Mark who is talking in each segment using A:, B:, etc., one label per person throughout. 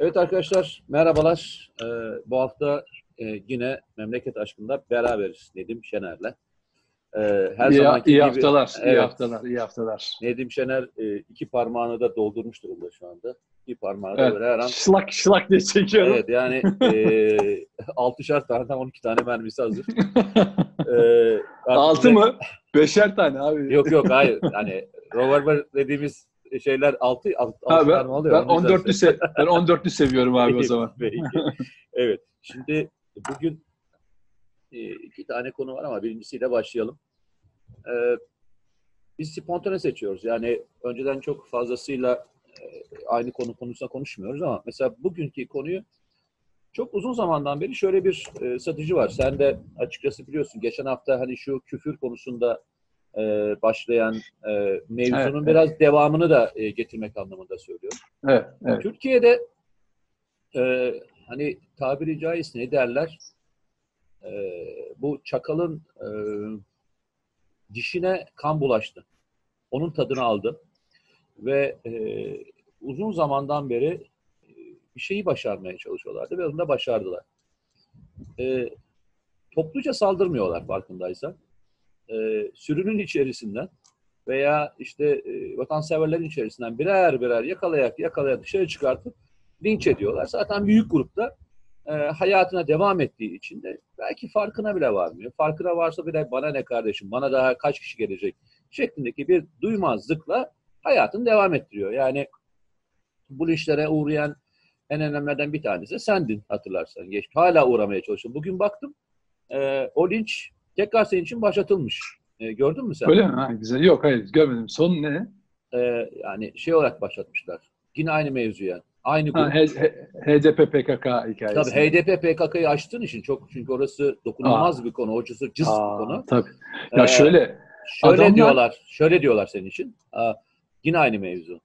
A: Evet arkadaşlar merhabalar. Ee, bu hafta e, yine memleket aşkında beraberiz Nedim Şener'le.
B: Ee, her iyi, iyi haftalar, evet, iyi haftalar, iyi haftalar.
A: Nedim Şener e, iki parmağını da doldurmuş durumda şu anda. İki parmağı da evet, böyle her an.
B: Şılak şılak diye çekiyorum.
A: Evet yani e, altışar tane, on iki tane mermisi hazır.
B: e, Altı mı? Beşer tane abi.
A: Yok yok hayır. Yani revolver dediğimiz şeyler 6 6
B: ha, ben, oluyor. Ben 14'lü se ben 14'lü seviyorum abi o zaman.
A: evet. Şimdi bugün e, iki tane konu var ama birincisiyle başlayalım. Ee, biz spontane seçiyoruz. Yani önceden çok fazlasıyla e, aynı konu konusunda konuşmuyoruz ama mesela bugünkü konuyu çok uzun zamandan beri şöyle bir e, satıcı var. Sen de açıkçası biliyorsun geçen hafta hani şu küfür konusunda e, başlayan e, mevzunun evet, biraz evet. devamını da e, getirmek anlamında söylüyorum.
B: Evet, evet.
A: Türkiye'de e, hani tabiri caizse ne derler? E, bu çakalın e, dişine kan bulaştı. Onun tadını aldı. Ve e, uzun zamandan beri e, bir şeyi başarmaya çalışıyorlardı ve onu da başardılar. E, topluca saldırmıyorlar farkındaysan e, sürünün içerisinden veya işte e, vatanseverlerin içerisinden birer birer yakalayak yakalayak dışarı çıkartıp linç ediyorlar. Zaten büyük grupta e, hayatına devam ettiği için de belki farkına bile varmıyor. Farkına varsa bile bana ne kardeşim, bana daha kaç kişi gelecek şeklindeki bir duymazlıkla hayatını devam ettiriyor. Yani bu linçlere uğrayan en önemlilerden bir tanesi sendin hatırlarsan. Geç, hala uğramaya çalışıyorum. Bugün baktım e, o linç tekrar senin için başlatılmış. E, gördün mü sen?
B: Öyle mi? Ha, güzel. Yok hayır görmedim. Son ne?
A: E, yani şey olarak başlatmışlar. Yine aynı mevzuya. Aynı
B: grup. Ha, HDP PKK hikayesi.
A: Tabii HDP PKK'yı açtığın için çok çünkü orası dokunulmaz Aa. bir konu. Hocası cız Aa, bir konu.
B: Tabii. Ya ee, şöyle.
A: Şöyle adamlar... diyorlar. Şöyle diyorlar senin için. Aa, yine aynı mevzu.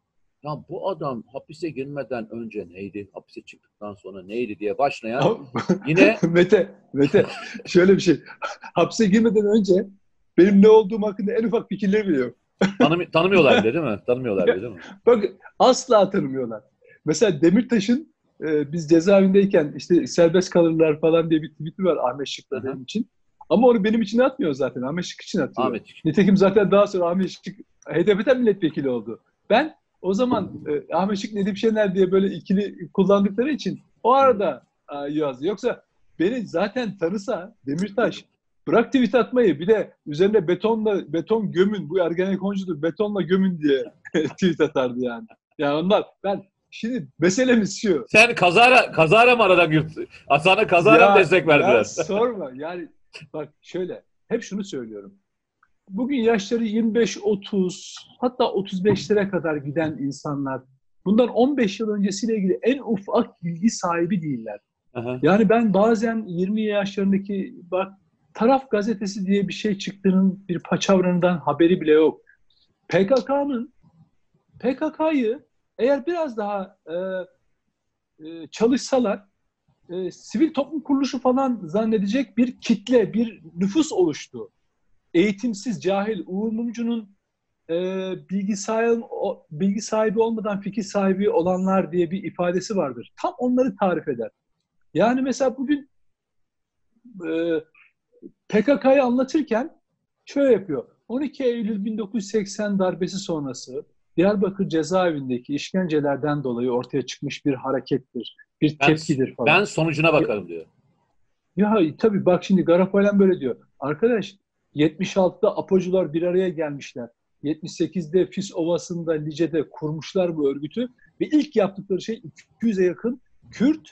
A: Ya bu adam hapise girmeden önce neydi? Hapise çıktıktan sonra neydi diye başlayan yine
B: Mete, Mete şöyle bir şey. Hapse girmeden önce benim ne olduğum hakkında en ufak fikirleri bile yok.
A: Tanım, tanımıyorlar bile değil mi? Tanımıyorlar bile değil mi?
B: Bak asla tanımıyorlar. Mesela Demirtaş'ın e, biz cezaevindeyken işte serbest kalırlar falan diye bir tweet'i var Ahmet Şık'la benim için. Ama onu benim için atmıyor zaten. Ahmet Şık için atıyor. Ahmet Şık. Nitekim zaten daha sonra Ahmet Şık HDP'den milletvekili oldu. Ben o zaman e, Ahmet Şık Nedim Şener diye böyle ikili kullandıkları için o arada e, yazdı. Yoksa beni zaten tanısa Demirtaş bırak tweet atmayı bir de üzerine betonla beton gömün bu Ergenekoncudur betonla gömün diye tweet atardı yani. Yani onlar ben şimdi meselemiz şu.
A: Sen kazara kazara mı aradan yurt? Sana kazara ya, mı destek verdiler? Ya
B: sorma yani bak şöyle hep şunu söylüyorum bugün yaşları 25-30 hatta 35'lere kadar giden insanlar bundan 15 yıl öncesiyle ilgili en ufak bilgi sahibi değiller. Aha. Yani ben bazen 20 yaşlarındaki bak taraf gazetesi diye bir şey çıktığının bir paçavranından haberi bile yok. PKK'nın PKK'yı eğer biraz daha e, e, çalışsalar e, sivil toplum kuruluşu falan zannedecek bir kitle, bir nüfus oluştu eğitimsiz, cahil, Uğur Mumcu'nun e, bilgi, sahibi, o, bilgi sahibi olmadan fikir sahibi olanlar diye bir ifadesi vardır. Tam onları tarif eder. Yani mesela bugün e, PKK'yı anlatırken şöyle yapıyor. 12 Eylül 1980 darbesi sonrası Diyarbakır cezaevindeki işkencelerden dolayı ortaya çıkmış bir harekettir, bir ben, tepkidir falan.
A: Ben sonucuna bakarım diyor.
B: Ya tabii bak şimdi Garapolen böyle diyor. Arkadaş 76'da Apocular bir araya gelmişler. 78'de Fis Ovası'nda, Lice'de kurmuşlar bu örgütü. Ve ilk yaptıkları şey 200'e yakın Kürt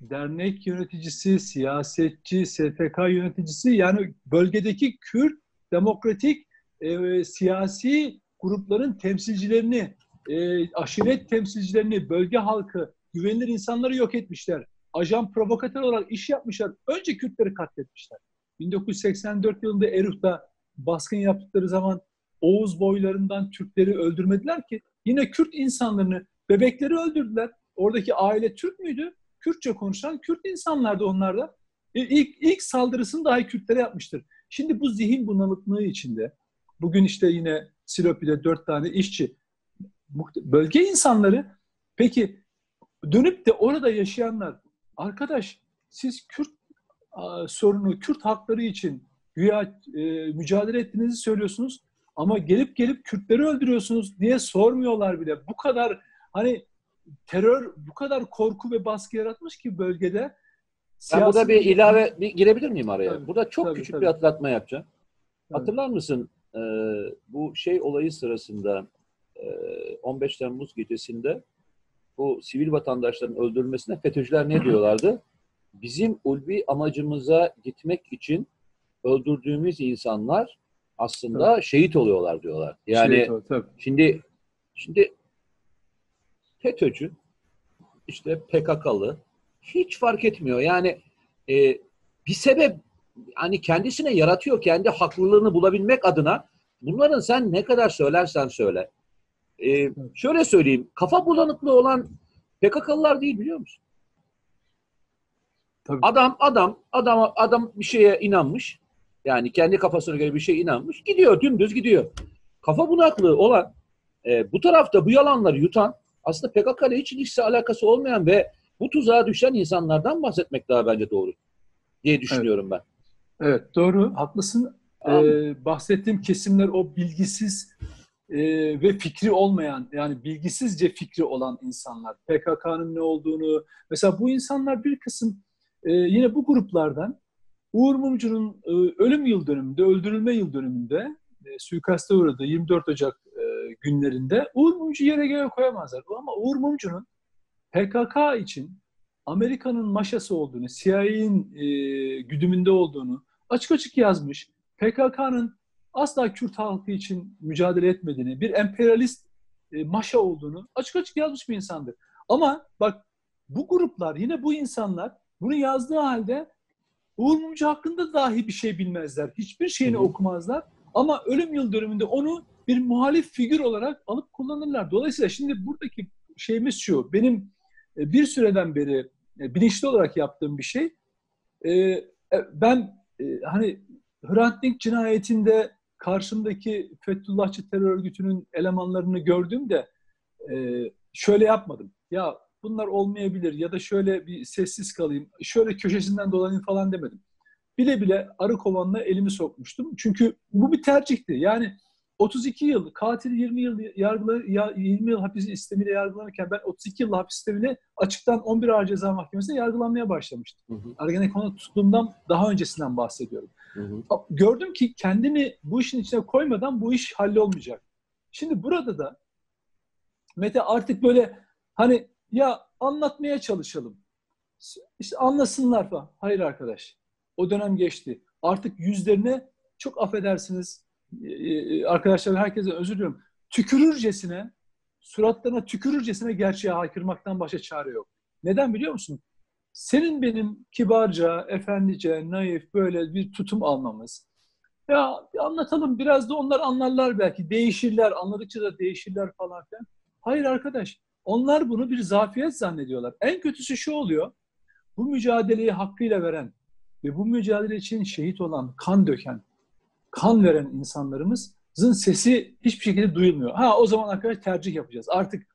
B: dernek yöneticisi, siyasetçi, STK yöneticisi yani bölgedeki Kürt demokratik e, siyasi grupların temsilcilerini, e, aşiret temsilcilerini, bölge halkı, güvenilir insanları yok etmişler. Ajan provokatör olarak iş yapmışlar. Önce Kürtleri katletmişler. 1984 yılında Eruf'ta baskın yaptıkları zaman Oğuz boylarından Türkleri öldürmediler ki yine Kürt insanlarını, bebekleri öldürdüler. Oradaki aile Türk müydü? Kürtçe konuşan Kürt insanlardı onlar da. E, ilk, ilk saldırısını dahi Kürtlere yapmıştır. Şimdi bu zihin bunalıklığı içinde bugün işte yine Silopi'de dört tane işçi bölge insanları peki dönüp de orada yaşayanlar arkadaş siz Kürt sorunu, Kürt hakları için güya e, mücadele ettiğinizi söylüyorsunuz ama gelip gelip Kürtleri öldürüyorsunuz diye sormuyorlar bile. Bu kadar hani terör bu kadar korku ve baskı yaratmış ki bölgede.
A: Ben burada bir ilave bir girebilir miyim araya?
B: Tabii,
A: burada çok
B: tabii,
A: küçük
B: tabii.
A: bir hatırlatma yapacağım.
B: Tabii.
A: Hatırlar mısın e, bu şey olayı sırasında e, 15 Temmuz gecesinde bu sivil vatandaşların öldürülmesine FETÖ'cüler ne diyorlardı? Bizim ulvi amacımıza gitmek için öldürdüğümüz insanlar aslında şehit oluyorlar diyorlar. Yani
B: Şey, tabii, tabii.
A: Şimdi şimdi FETÖ'cü işte PKK'lı hiç fark etmiyor. Yani e, bir sebep hani kendisine yaratıyor kendi haklılığını bulabilmek adına bunların sen ne kadar söylersen söyle. E, şöyle söyleyeyim kafa bulanıklığı olan PKK'lılar değil biliyor musun?
B: Tabii.
A: Adam adam adam adam bir şeye inanmış. Yani kendi kafasına göre bir şeye inanmış. Gidiyor dümdüz gidiyor. Kafa bunaklığı olan e, bu tarafta bu yalanları yutan aslında PKK ile hiç ilişkisi alakası olmayan ve bu tuzağa düşen insanlardan bahsetmek daha bence doğru diye düşünüyorum ben.
B: Evet doğru haklısın.
A: Tamam.
B: Ee, bahsettiğim kesimler o bilgisiz e, ve fikri olmayan yani bilgisizce fikri olan insanlar. PKK'nın ne olduğunu mesela bu insanlar bir kısım e, yine bu gruplardan Uğur Mumcu'nun e, ölüm yıl dönümünde, öldürülme yıl dönümünde e, suikaste uğradığı 24 Ocak e, günlerinde Uğur Mumcu yere göğe koyamazlar. Ama Uğur Mumcu'nun PKK için Amerika'nın maşası olduğunu, CIA'nin e, güdümünde olduğunu açık açık yazmış. PKK'nın asla Kürt halkı için mücadele etmediğini, bir emperyalist e, maşa olduğunu açık açık yazmış bir insandır. Ama bak bu gruplar, yine bu insanlar bunu yazdığı halde Uğur Mumcu hakkında dahi bir şey bilmezler. Hiçbir şeyini
A: Hı
B: okumazlar. Ama ölüm yıl dönümünde onu bir muhalif figür olarak alıp kullanırlar. Dolayısıyla şimdi buradaki şeyimiz şu. Benim e, bir süreden beri e, bilinçli olarak yaptığım bir şey. E, Ben hani Hrant Dink cinayetinde karşımdaki Fethullahçı terör örgütünün elemanlarını gördüğümde şöyle yapmadım. Ya bunlar olmayabilir ya da şöyle bir sessiz kalayım, şöyle köşesinden dolanayım falan demedim. Bile bile arı kovanına elimi sokmuştum. Çünkü bu bir tercihti. Yani 32 yıl, katil 20 yıl yargıla, ya- 20 yıl hapis sistemiyle yargılanırken ben 32 yıl hapis sistemini açıktan 11 Ağır Ceza Mahkemesi'nde yargılanmaya başlamıştım.
A: Hı hı,
B: Ergenekon'da tuttuğumdan daha öncesinden bahsediyorum.
A: hı hı.
B: Gördüm ki kendimi bu işin içine koymadan bu iş hallolmayacak. Şimdi burada da Mete artık böyle hani ya anlatmaya çalışalım. İşte anlasınlar falan. Hayır arkadaş. O dönem geçti. Artık yüzlerine çok affedersiniz e, e, arkadaşlar herkese özür diliyorum. Tükürürcesine suratlarına tükürürcesine gerçeğe haykırmaktan başka çare yok. Neden biliyor musun? Senin benim kibarca, efendice, naif böyle bir tutum almamız. Ya bir anlatalım biraz da onlar anlarlar belki. Değişirler, anladıkça da değişirler falan filan. Hayır arkadaş. Onlar bunu bir zafiyet zannediyorlar. En kötüsü şu oluyor. Bu mücadeleyi hakkıyla veren ve bu mücadele için şehit olan, kan döken, kan veren insanlarımızın sesi hiçbir şekilde duyulmuyor. Ha o zaman arkadaş tercih yapacağız. Artık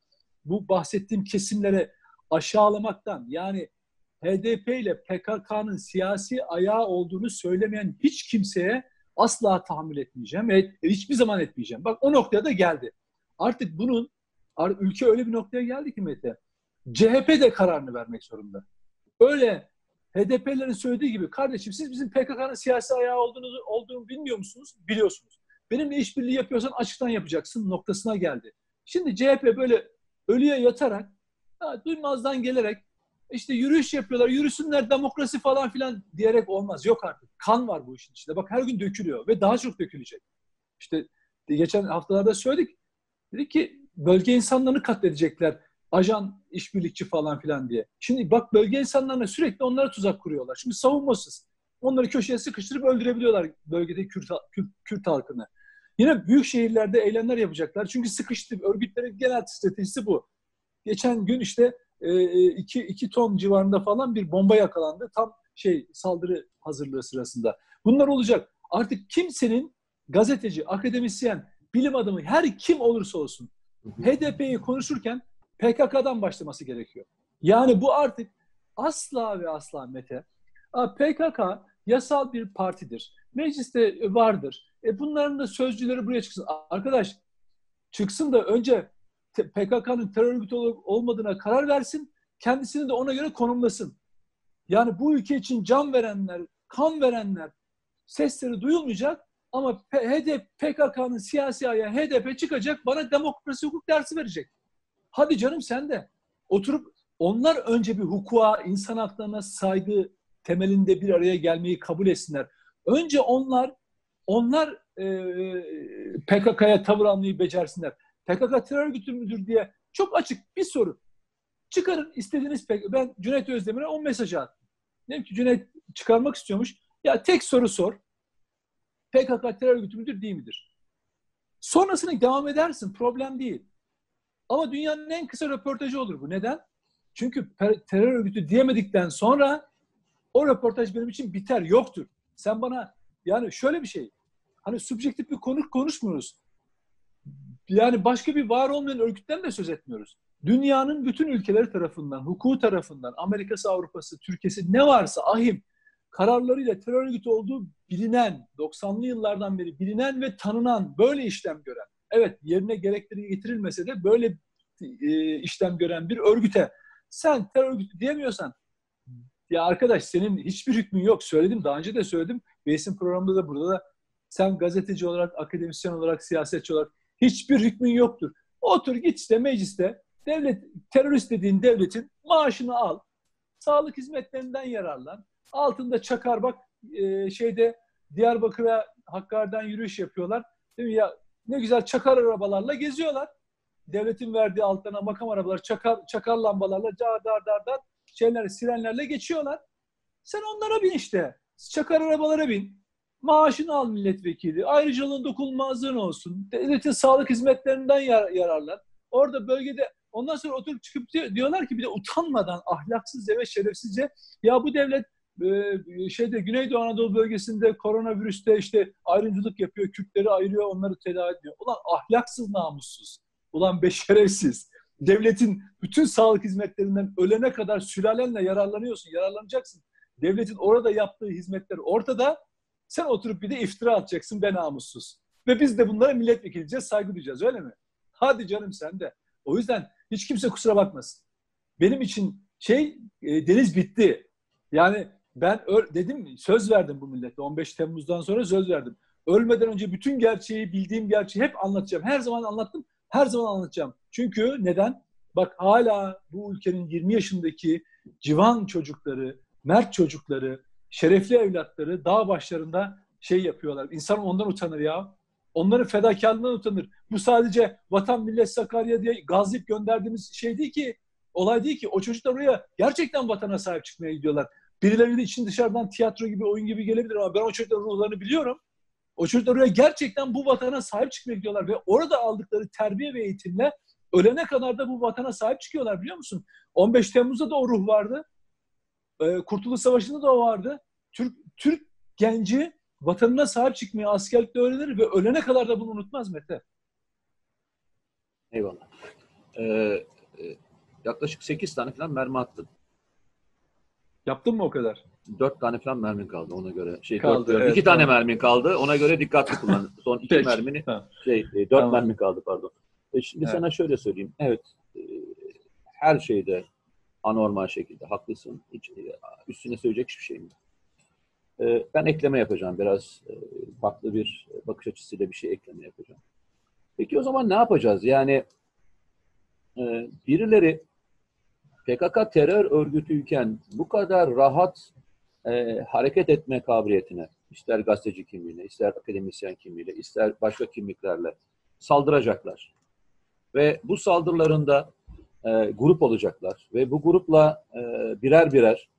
B: bu bahsettiğim kesimlere aşağılamaktan yani HDP ile PKK'nın siyasi ayağı olduğunu söylemeyen hiç kimseye asla tahammül etmeyeceğim. ve hiçbir zaman etmeyeceğim. Bak o noktaya da geldi. Artık bunun ülke öyle bir noktaya geldi ki Mete. CHP de kararını vermek zorunda. Öyle HDP'lerin söylediği gibi kardeşim siz bizim PKK'nın siyasi ayağı olduğunu, olduğunu bilmiyor musunuz? Biliyorsunuz. Benimle işbirliği yapıyorsan açıktan yapacaksın noktasına geldi. Şimdi CHP böyle ölüye yatarak ha, duymazdan gelerek işte yürüyüş yapıyorlar, yürüsünler demokrasi falan filan diyerek olmaz. Yok artık. Kan var bu işin içinde. Bak her gün dökülüyor ve daha çok dökülecek. İşte geçen haftalarda söyledik. Dedik ki bölge insanlarını katledecekler. Ajan, işbirlikçi falan filan diye. Şimdi bak bölge insanlarına sürekli onlara tuzak kuruyorlar. Şimdi savunmasız. Onları köşeye sıkıştırıp öldürebiliyorlar bölgedeki Kürt, Kürt, Kürt halkını. Yine büyük şehirlerde eylemler yapacaklar. Çünkü sıkıştı. Örgütlerin genel stratejisi bu. Geçen gün işte e, iki, iki ton civarında falan bir bomba yakalandı. Tam şey saldırı hazırlığı sırasında. Bunlar olacak. Artık kimsenin gazeteci, akademisyen, bilim adamı her kim olursa olsun HDP'yi konuşurken PKK'dan başlaması gerekiyor. Yani bu artık asla ve asla Mete. PKK yasal bir partidir. Mecliste vardır. E bunların da sözcüleri buraya çıksın. Arkadaş çıksın da önce PKK'nın terör örgütü olup olmadığına karar versin. Kendisini de ona göre konumlasın. Yani bu ülke için can verenler, kan verenler sesleri duyulmayacak ama HDP, PKK'nın siyasi ayağı HDP çıkacak bana demokrasi hukuk dersi verecek. Hadi canım sen de. Oturup onlar önce bir hukuka, insan haklarına saygı temelinde bir araya gelmeyi kabul etsinler. Önce onlar onlar e, PKK'ya tavır almayı becersinler. PKK terör örgütü müdür diye çok açık bir soru. Çıkarın istediğiniz PKK. Ben Cüneyt Özdemir'e 10 mesaj attım. Dedim ki Cüneyt çıkarmak istiyormuş. Ya tek soru sor. PKK terör örgütü müdür değil midir? Sonrasını devam edersin. Problem değil. Ama dünyanın en kısa röportajı olur bu. Neden? Çünkü terör örgütü diyemedikten sonra o röportaj benim için biter, yoktur. Sen bana yani şöyle bir şey. Hani subjektif bir konu konuşmuyoruz. Yani başka bir var olmayan örgütten de söz etmiyoruz. Dünyanın bütün ülkeleri tarafından, hukuku tarafından, Amerika'sı, Avrupa'sı, Türkiye'si ne varsa ahim kararlarıyla terör örgütü olduğu bilinen, 90'lı yıllardan beri bilinen ve tanınan, böyle işlem gören, evet yerine gerekleri getirilmese de böyle e, işlem gören bir örgüte sen terör örgütü diyemiyorsan ya arkadaş senin hiçbir hükmün yok. Söyledim daha önce de söyledim. Beysin programında da burada da sen gazeteci olarak, akademisyen olarak, siyasetçi olarak hiçbir hükmün yoktur. Otur git işte mecliste devlet terörist dediğin devletin maaşını al. Sağlık hizmetlerinden yararlan. Altında çakar bak e, şeyde Diyarbakır'a Hakkari'den yürüyüş yapıyorlar. Değil mi ya ne güzel çakar arabalarla geziyorlar. Devletin verdiği altlarına makam arabalar, çakar, çakar lambalarla dar dar dar dar şeyler, sirenlerle geçiyorlar. Sen onlara bin işte. Çakar arabalara bin. Maaşını al milletvekili. Ayrıcalığın dokunulmazlığın olsun. Devletin sağlık hizmetlerinden yar, yararlan. Orada bölgede ondan sonra oturup çıkıp diyorlar ki bir de utanmadan ahlaksızca ve şerefsizce ya bu devlet şeyde Güneydoğu Anadolu bölgesinde koronavirüste işte ayrımcılık yapıyor, Kürtleri ayırıyor, onları tedavi ediyor. Ulan ahlaksız namussuz. Ulan beşerefsiz. Devletin bütün sağlık hizmetlerinden ölene kadar sülalenle yararlanıyorsun, yararlanacaksın. Devletin orada yaptığı hizmetler ortada. Sen oturup bir de iftira atacaksın be namussuz. Ve biz de bunlara milletvekilce saygı duyacağız öyle mi? Hadi canım sen de. O yüzden hiç kimse kusura bakmasın. Benim için şey e, deniz bitti. Yani ben dedim söz verdim bu millete 15 Temmuz'dan sonra söz verdim. Ölmeden önce bütün gerçeği bildiğim gerçeği hep anlatacağım. Her zaman anlattım. Her zaman anlatacağım. Çünkü neden? Bak hala bu ülkenin 20 yaşındaki civan çocukları, mert çocukları, şerefli evlatları dağ başlarında şey yapıyorlar. İnsan ondan utanır ya. Onların fedakarlığından utanır. Bu sadece vatan millet Sakarya diye gazlayıp gönderdiğimiz şey değil ki. Olay değil ki. O çocuklar oraya gerçekten vatana sahip çıkmaya gidiyorlar. Birileri de için dışarıdan tiyatro gibi, oyun gibi gelebilir ama ben o çocukların ruhlarını biliyorum. O çocuklar oraya gerçekten bu vatana sahip çıkmaya gidiyorlar ve orada aldıkları terbiye ve eğitimle ölene kadar da bu vatana sahip çıkıyorlar biliyor musun? 15 Temmuz'da da o ruh vardı. Ee, Kurtuluş Savaşı'nda da o vardı. Türk, Türk genci vatanına sahip çıkmayı askerlikte öğrenir ve ölene kadar da bunu unutmaz Mete.
A: Eyvallah. Ee, e, yaklaşık 8 tane falan mermi attın.
B: Yaptın mı o kadar?
A: Dört tane falan mermin kaldı ona göre. Şey,
B: kaldı,
A: dört,
B: evet,
A: iki tane mermin kaldı. Ona göre dikkatli kullan. Son iki
B: Peki.
A: mermini şey, e, dört
B: Tamam.
A: mermi kaldı pardon. E şimdi
B: Evet.
A: sana şöyle söyleyeyim. Evet, e, her şeyde anormal şekilde haklısın. Hiç, e, üstüne söyleyecek hiçbir şeyim yok. E, ben ekleme yapacağım. Biraz e, farklı bir bakış açısıyla bir şey ekleme yapacağım. Peki o zaman ne yapacağız? Yani e, birileri PKK terör örgütüyken bu kadar rahat e, hareket etme kabiliyetine, ister gazeteci kimliğine, ister akademisyen kimliğiyle, ister başka kimliklerle saldıracaklar. Ve bu saldırılarında e, grup olacaklar ve bu grupla e, birer birer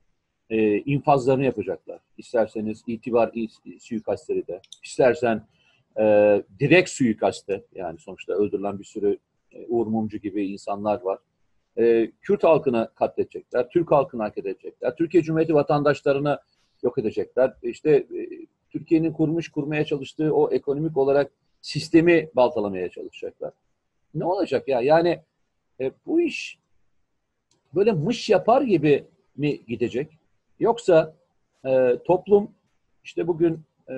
A: e, infazlarını yapacaklar. İsterseniz itibar suikastleri de, istersen e, direkt suikaste, yani sonuçta öldürülen bir sürü e, Uğur Mumcu gibi insanlar var e, Kürt halkını katledecekler, Türk halkını katledecekler, Türkiye Cumhuriyeti vatandaşlarını yok edecekler. İşte e, Türkiye'nin kurmuş, kurmaya çalıştığı o ekonomik olarak sistemi baltalamaya çalışacaklar. Ne olacak ya? Yani e, bu iş böyle mış yapar gibi mi gidecek? Yoksa e, toplum işte bugün e,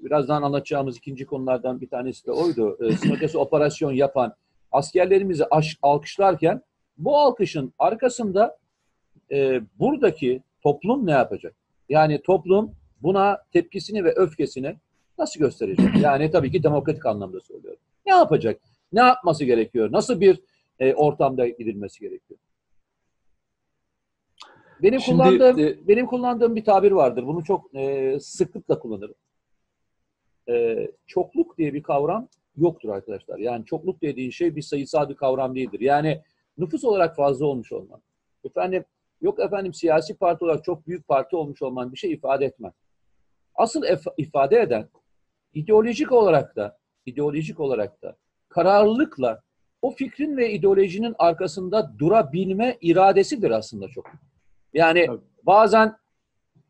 A: birazdan anlatacağımız ikinci konulardan bir tanesi de oydu. E, sınır operasyon yapan askerlerimizi aş, alkışlarken bu alkışın arkasında e, buradaki toplum ne yapacak? Yani toplum buna tepkisini ve öfkesini nasıl gösterecek? Yani tabii ki demokratik anlamda söylüyorum. Ne yapacak? Ne yapması gerekiyor? Nasıl bir e, ortamda gidilmesi gerekiyor? Benim Şimdi, kullandığım e, benim kullandığım bir tabir vardır. Bunu çok e, sıklıkla kullanırım. E, çokluk diye bir kavram yoktur arkadaşlar. Yani çokluk dediğin şey bir sayısal bir kavram değildir. Yani nüfus olarak fazla olmuş olman. Efendim yok efendim siyasi parti olarak çok büyük parti olmuş olman bir şey ifade etmez. Asıl ifade eden ideolojik olarak da ideolojik olarak da kararlılıkla o fikrin ve ideolojinin arkasında durabilme iradesidir aslında çok. Yani Tabii. bazen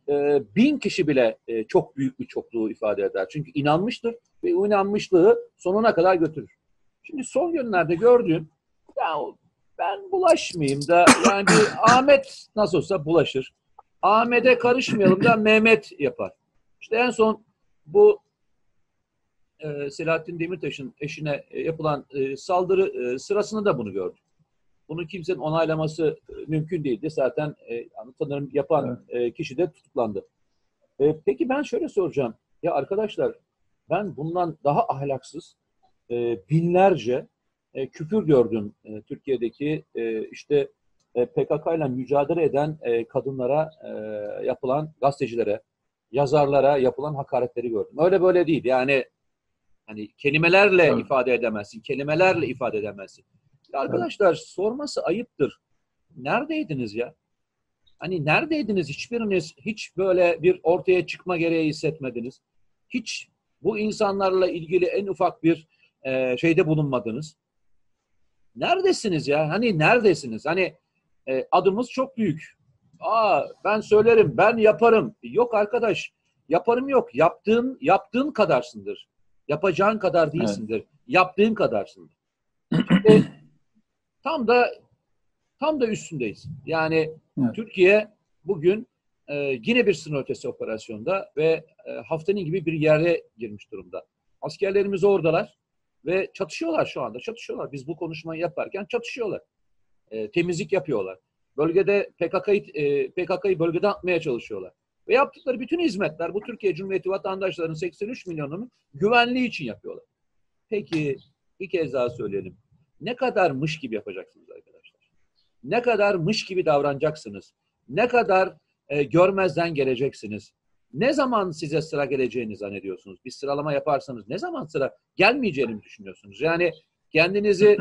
A: e, bin kişi bile e, çok büyük bir çokluğu ifade eder. Çünkü inanmıştır ve o inanmışlığı sonuna kadar götürür. Şimdi son günlerde gördüğüm ya ben bulaşmayayım da yani Ahmet nasıl olsa bulaşır. Ahmet'e karışmayalım da Mehmet yapar. İşte en son bu e, Selahattin Demirtaş'ın eşine e, yapılan e, saldırı e, sırasında da bunu gördük. Bunu kimsenin onaylaması e, mümkün değildi. Zaten e, sanırım yapan evet. e, kişi de tutuklandı. E, peki ben şöyle soracağım. Ya arkadaşlar ben bundan daha ahlaksız e, binlerce e, küfür gördüm e, Türkiye'deki e, işte e, PKK ile mücadele eden e, kadınlara e, yapılan gazetecilere, yazarlara yapılan hakaretleri gördüm. Öyle böyle değil. Yani hani kelimelerle evet. ifade edemezsin, kelimelerle ifade edemezsin. Arkadaşlar evet. sorması ayıptır. Neredeydiniz ya? Hani neredeydiniz? Hiçbiriniz hiç böyle bir ortaya çıkma gereği hissetmediniz. Hiç bu insanlarla ilgili en ufak bir e, şeyde bulunmadınız. Neredesiniz ya? Hani neredesiniz? Hani e, adımız çok büyük. Aa ben söylerim, ben yaparım. Yok arkadaş, yaparım yok. Yaptığın yaptığın kadarsındır. Yapacağın kadar değilsindir. Evet. Yaptığın kadarsındır. Şimdi, tam da tam da üstündeyiz. Yani evet. Türkiye bugün e, yine bir sınır ötesi operasyonda ve e, haftanın gibi bir yere girmiş durumda. Askerlerimiz oradalar ve çatışıyorlar şu anda. Çatışıyorlar. Biz bu konuşmayı yaparken çatışıyorlar. E, temizlik yapıyorlar. Bölgede PKK'yı e, PKK'yı bölgede atmaya çalışıyorlar. Ve yaptıkları bütün hizmetler bu Türkiye Cumhuriyeti vatandaşlarının 83 milyonunun güvenliği için yapıyorlar. Peki bir kez daha söyleyelim. Ne kadar mış gibi yapacaksınız arkadaşlar? Ne kadar mış gibi davranacaksınız? Ne kadar e, görmezden geleceksiniz? Ne zaman size sıra geleceğini zannediyorsunuz? Bir sıralama yaparsanız ne zaman sıra gelmeyeceğini düşünüyorsunuz? Yani kendinizi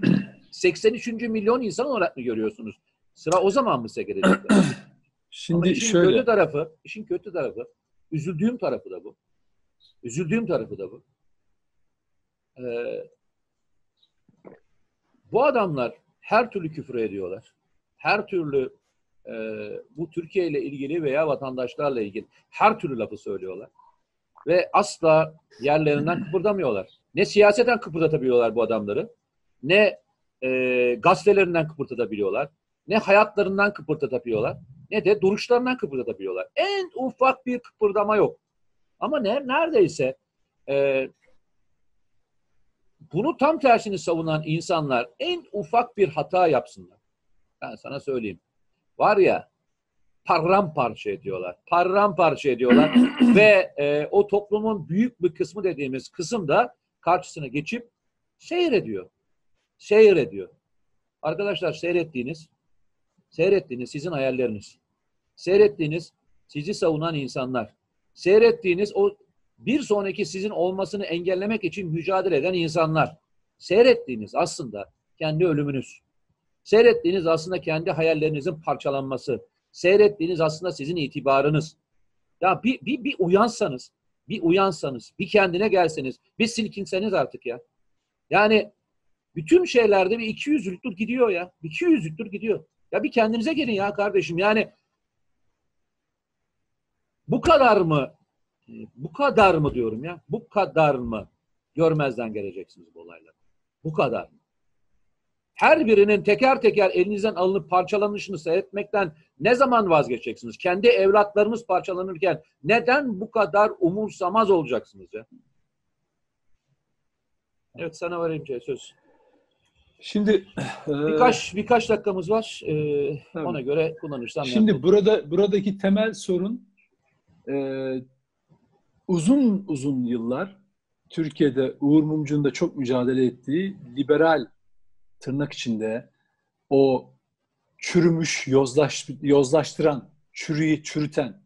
A: 83. milyon insan olarak mı görüyorsunuz? Sıra o zaman mı size gelecek? Şimdi Ama işin şöyle. kötü tarafı, işin kötü tarafı, üzüldüğüm tarafı da bu. Üzüldüğüm tarafı da bu. Ee, bu adamlar her türlü küfür ediyorlar. Her türlü e, bu Türkiye ile ilgili veya vatandaşlarla ilgili her türlü lafı söylüyorlar. Ve asla yerlerinden kıpırdamıyorlar. Ne siyaseten kıpırdatabiliyorlar bu adamları, ne e, gazetelerinden kıpırdatabiliyorlar, ne hayatlarından kıpırdatabiliyorlar, ne de duruşlarından kıpırdatabiliyorlar. En ufak bir kıpırdama yok. Ama ne, neredeyse e, bunu tam tersini savunan insanlar en ufak bir hata yapsınlar. Ben sana söyleyeyim. Var ya paramparça ediyorlar. Paramparça ediyorlar ve e, o toplumun büyük bir kısmı dediğimiz kısım da karşısına geçip seyrediyor. Seyrediyor. Arkadaşlar seyrettiğiniz seyrettiğiniz sizin hayalleriniz. Seyrettiğiniz sizi savunan insanlar. Seyrettiğiniz o bir sonraki sizin olmasını engellemek için mücadele eden insanlar. Seyrettiğiniz aslında kendi ölümünüz. Seyrettiğiniz aslında kendi hayallerinizin parçalanması. Seyrettiğiniz aslında sizin itibarınız. Ya bir, bir, bir uyansanız, bir uyansanız, bir kendine gelseniz, bir silkinseniz artık ya. Yani bütün şeylerde bir iki yüzlüktür gidiyor ya. Bir iki yüzlüktür gidiyor. Ya bir kendinize gelin ya kardeşim. Yani bu kadar mı bu kadar mı diyorum ya? Bu kadar mı görmezden geleceksiniz bu olayları? Bu kadar mı? Her birinin teker teker elinizden alınıp parçalanışını seyretmekten ne zaman vazgeçeceksiniz? Kendi evlatlarınız parçalanırken neden bu kadar umursamaz olacaksınız ya? Evet sana vereyim şey söz.
B: Şimdi
A: birkaç birkaç dakikamız var. Ee, ona göre kullanırsam.
B: Şimdi yani. burada buradaki temel sorun e, uzun uzun yıllar Türkiye'de Uğur Mumcu'nun da çok mücadele ettiği liberal tırnak içinde o çürümüş, yozlaş, yozlaştıran, çürüyü çürüten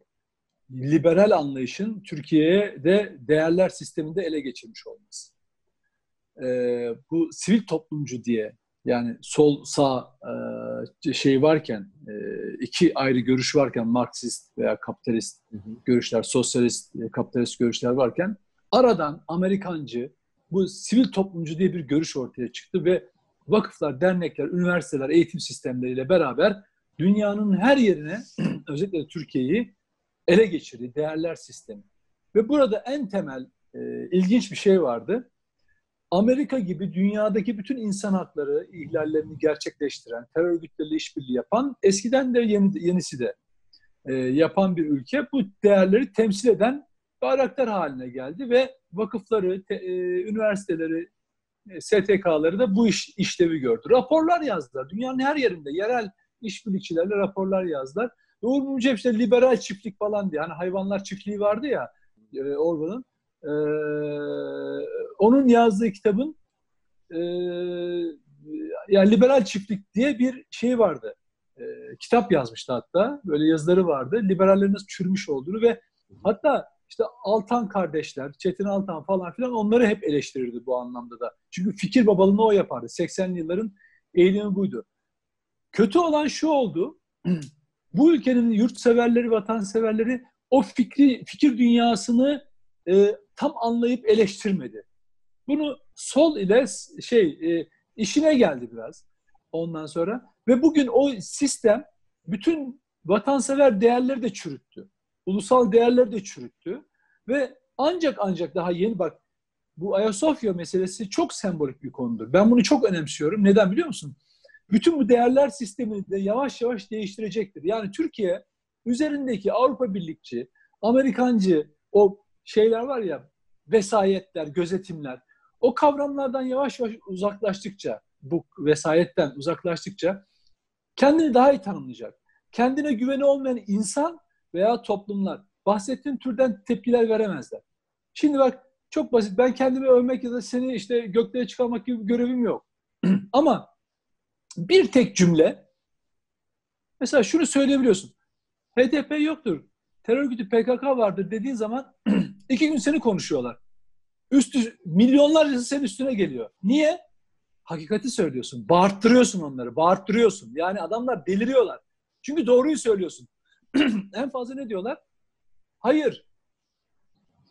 B: liberal anlayışın Türkiye'ye de değerler sisteminde ele geçirmiş olması. Ee, bu sivil toplumcu diye yani sol sağ e, şey varken e, iki ayrı görüş varken Marksist veya kapitalist hı hı. görüşler, sosyalist, e, kapitalist görüşler varken aradan Amerikancı bu sivil toplumcu diye bir görüş ortaya çıktı ve vakıflar, dernekler, üniversiteler, eğitim sistemleriyle beraber dünyanın her yerine özellikle Türkiye'yi ele geçirdi değerler sistemi. Ve burada en temel e, ilginç bir şey vardı. Amerika gibi dünyadaki bütün insan hakları ihlallerini gerçekleştiren, terör örgütleriyle işbirliği yapan, eskiden de yeni, yenisi de e, yapan bir ülke bu değerleri temsil eden bayraktar haline geldi ve vakıfları, te, e, üniversiteleri, STK'ları da bu iş işlevi gördü. Raporlar yazdılar. Dünyanın her yerinde yerel işbirlikçilerle raporlar yazdılar. Uğur Mumcu işte liberal çiftlik falan diye. Hani hayvanlar çiftliği vardı ya e, Orwell'ın. E, onun yazdığı kitabın e, yani liberal çiftlik diye bir şey vardı. E, kitap yazmıştı hatta. Böyle yazıları vardı. Liberallerin nasıl çürümüş olduğunu ve hatta işte Altan kardeşler, Çetin Altan falan filan onları hep eleştirirdi bu anlamda da. Çünkü fikir babalığını o yapardı. 80'li yılların eğilimi buydu. Kötü olan şu oldu. bu ülkenin yurtseverleri, vatanseverleri o fikri fikir dünyasını e, tam anlayıp eleştirmedi. Bunu sol ile şey e, işine geldi biraz ondan sonra ve bugün o sistem bütün vatansever değerleri de çürüttü ulusal değerleri de çürüttü ve ancak ancak daha yeni bak bu Ayasofya meselesi çok sembolik bir konudur. Ben bunu çok önemsiyorum. Neden biliyor musun? Bütün bu değerler sistemini de yavaş yavaş değiştirecektir. Yani Türkiye üzerindeki Avrupa Birlikçi, Amerikancı o şeyler var ya vesayetler, gözetimler o kavramlardan yavaş yavaş uzaklaştıkça bu vesayetten uzaklaştıkça kendini daha iyi tanımlayacak. Kendine güveni olmayan insan veya toplumlar bahsettiğin türden tepkiler veremezler. Şimdi bak çok basit. Ben kendimi övmek ya da seni işte göklere çıkarmak gibi bir görevim yok. Ama bir tek cümle mesela şunu söyleyebiliyorsun. HDP yoktur. Terör örgütü PKK vardır dediğin zaman iki gün seni konuşuyorlar. Üstü, milyonlarca senin üstüne geliyor. Niye? Hakikati söylüyorsun. Bağırttırıyorsun onları. Bağırttırıyorsun. Yani adamlar deliriyorlar. Çünkü doğruyu söylüyorsun. en fazla ne diyorlar? Hayır.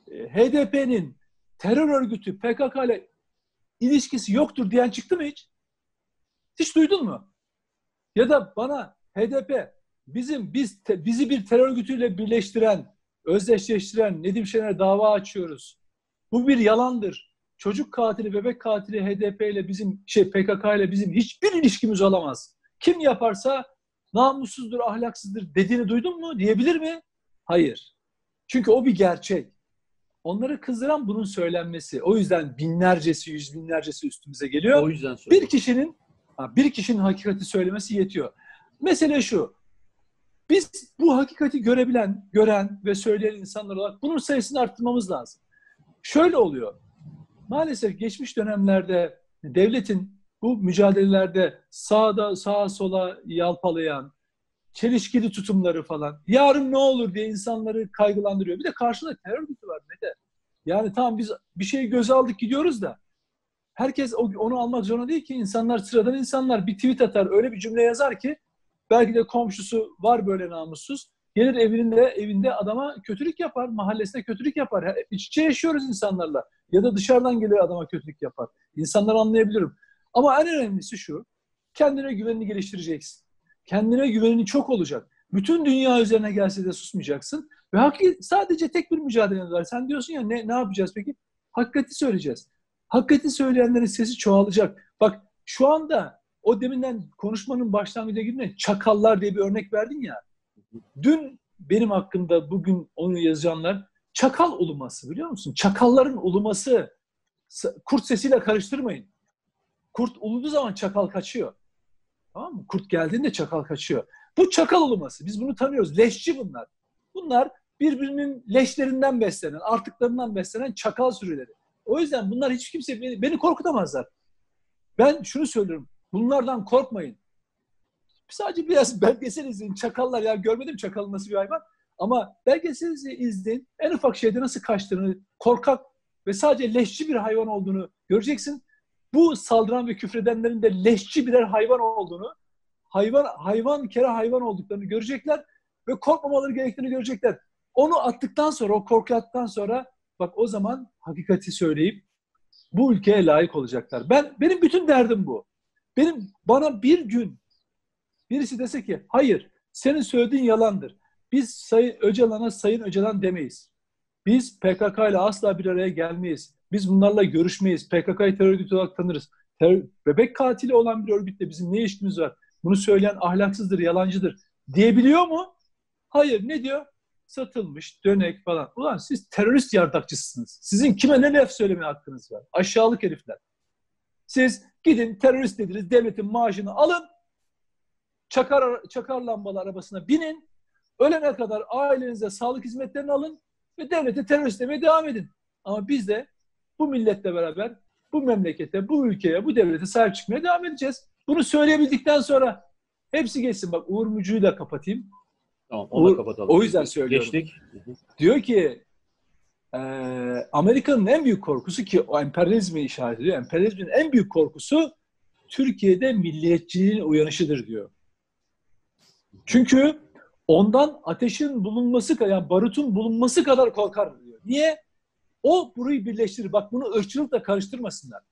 B: E, HDP'nin terör örgütü PKK ile ilişkisi yoktur diyen çıktı mı hiç? Hiç duydun mu? Ya da bana HDP bizim biz te, bizi bir terör örgütüyle birleştiren, özdeşleştiren Nedim Şener dava açıyoruz. Bu bir yalandır. Çocuk katili, bebek katili HDP ile bizim şey PKK ile bizim hiçbir ilişkimiz olamaz. Kim yaparsa namussuzdur, ahlaksızdır dediğini duydun mu? Diyebilir mi? Hayır. Çünkü o bir gerçek. Onları kızdıran bunun söylenmesi. O yüzden binlercesi, yüz binlercesi üstümüze geliyor.
A: O yüzden
B: Bir kişinin bir kişinin hakikati söylemesi yetiyor. Mesele şu. Biz bu hakikati görebilen, gören ve söyleyen insanlar olarak bunun sayısını arttırmamız lazım. Şöyle oluyor. Maalesef geçmiş dönemlerde devletin bu mücadelelerde sağda sağa sola yalpalayan, çelişkili tutumları falan, yarın ne olur diye insanları kaygılandırıyor. Bir de karşında terör örgütü var ne de. Yani tamam biz bir şeyi göze aldık gidiyoruz da herkes onu almak zorunda değil ki. insanlar sıradan insanlar bir tweet atar, öyle bir cümle yazar ki belki de komşusu var böyle namussuz. Gelir evinde evinde adama kötülük yapar, mahallesine kötülük yapar. İç içe yaşıyoruz insanlarla. Ya da dışarıdan gelir adama kötülük yapar. İnsanlar anlayabilirim. Ama en önemlisi şu, kendine güvenini geliştireceksin. Kendine güvenin çok olacak. Bütün dünya üzerine gelse de susmayacaksın. Ve hakiki, sadece tek bir mücadele var. Sen diyorsun ya ne, ne yapacağız peki? Hakikati söyleyeceğiz. Hakikati söyleyenlerin sesi çoğalacak. Bak şu anda o deminden konuşmanın başlangıcına girdiğinde çakallar diye bir örnek verdin ya. Dün benim hakkında bugün onu yazanlar çakal uluması biliyor musun? Çakalların uluması. Kurt sesiyle karıştırmayın. Kurt uluduğu zaman çakal kaçıyor. Tamam mı? Kurt geldiğinde çakal kaçıyor. Bu çakal uluması. Biz bunu tanıyoruz. Leşçi bunlar. Bunlar birbirinin leşlerinden beslenen, artıklarından beslenen çakal sürüleri. O yüzden bunlar hiç kimse beni, beni korkutamazlar. Ben şunu söylüyorum. Bunlardan korkmayın. Sadece biraz belgesel izleyin. Çakallar ya görmedim çakalın nasıl bir hayvan. Ama belgesel izleyin. En ufak şeyde nasıl kaçtığını, korkak ve sadece leşçi bir hayvan olduğunu göreceksin. Bu saldıran ve küfredenlerin de leşçi birer hayvan olduğunu, hayvan hayvan kere hayvan olduklarını görecekler ve korkmamaları gerektiğini görecekler. Onu attıktan sonra, o korku attıktan sonra bak o zaman hakikati söyleyip bu ülkeye layık olacaklar. Ben benim bütün derdim bu. Benim bana bir gün birisi dese ki hayır senin söylediğin yalandır. Biz Sayın Öcalan'a Sayın Öcalan demeyiz. Biz PKK ile asla bir araya gelmeyiz. Biz bunlarla görüşmeyiz. PKK'yı terör örgütü olarak tanırız. Terör, bebek katili olan bir örgütle bizim ne ilişkimiz var? Bunu söyleyen ahlaksızdır, yalancıdır diyebiliyor mu? Hayır. Ne diyor? Satılmış, dönek falan. Ulan siz terörist yardakçısınız. Sizin kime ne laf söyleme hakkınız var? Aşağılık herifler. Siz gidin terörist dediniz, devletin maaşını alın, çakar, çakar lambalı arabasına binin, ölene kadar ailenize sağlık hizmetlerini alın ve devlete terörist demeye devam edin. Ama biz de bu milletle beraber bu memlekete, bu ülkeye, bu devlete sahip çıkmaya devam edeceğiz. Bunu söyleyebildikten sonra hepsi geçsin. Bak Uğur Mücü'yü de kapatayım.
A: Tamam, onu Uğur, kapatalım.
B: O yüzden söylüyorum.
A: Geçtik.
B: Diyor ki e, Amerika'nın en büyük korkusu ki o emperyalizmi işaret ediyor. Emperyalizmin en büyük korkusu Türkiye'de milliyetçiliğin uyanışıdır diyor. Çünkü ondan ateşin bulunması, yani barutun bulunması kadar korkar diyor. Niye? O burayı birleştirir. Bak bunu ırkçılıkla karıştırmasınlar.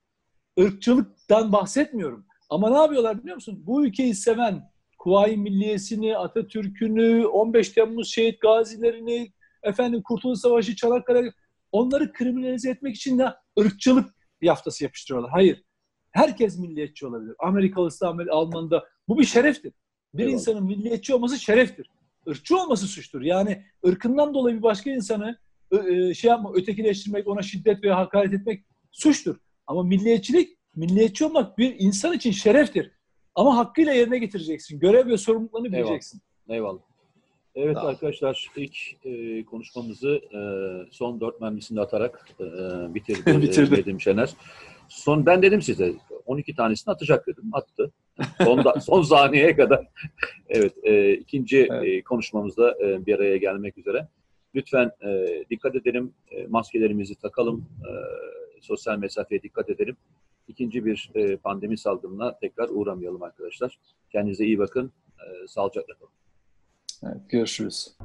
B: Irkçılıktan bahsetmiyorum. Ama ne yapıyorlar biliyor musun? Bu ülkeyi seven, Kuvayi Milliyesini, Atatürk'ünü, 15 Temmuz şehit gazilerini, efendim Kurtuluş Savaşı, Çanakkale onları kriminalize etmek için de ırkçılık yaftası yapıştırıyorlar. Hayır. Herkes milliyetçi olabilir. Amerikalısı, Almanı da. Bu bir şereftir. Bir evet. insanın milliyetçi olması şereftir. Irkçı olması suçtur. Yani ırkından dolayı bir başka insanı e, şey yapma, ötekileştirmek, ona şiddet veya hakaret etmek suçtur. Ama milliyetçilik, milliyetçi olmak bir insan için şereftir. Ama hakkıyla yerine getireceksin. Görev ve sorumluluklarını bileceksin.
A: Eyvallah. Eyvallah. Evet tamam. arkadaşlar ilk e, konuşmamızı e, son dört mermisini atarak e, bitirdi, bitirdi. Nedim Şener. Son ben dedim size 12 tanesini atacak dedim. Attı. Son, da, son saniyeye kadar. evet e, ikinci evet. E, konuşmamızda e, bir araya gelmek üzere. Lütfen e, dikkat edelim. E, maskelerimizi takalım. E, sosyal mesafeye dikkat edelim. İkinci bir e, pandemi salgınına tekrar uğramayalım arkadaşlar. Kendinize iyi bakın. E, sağlıcakla kalın.
B: Evet, görüşürüz.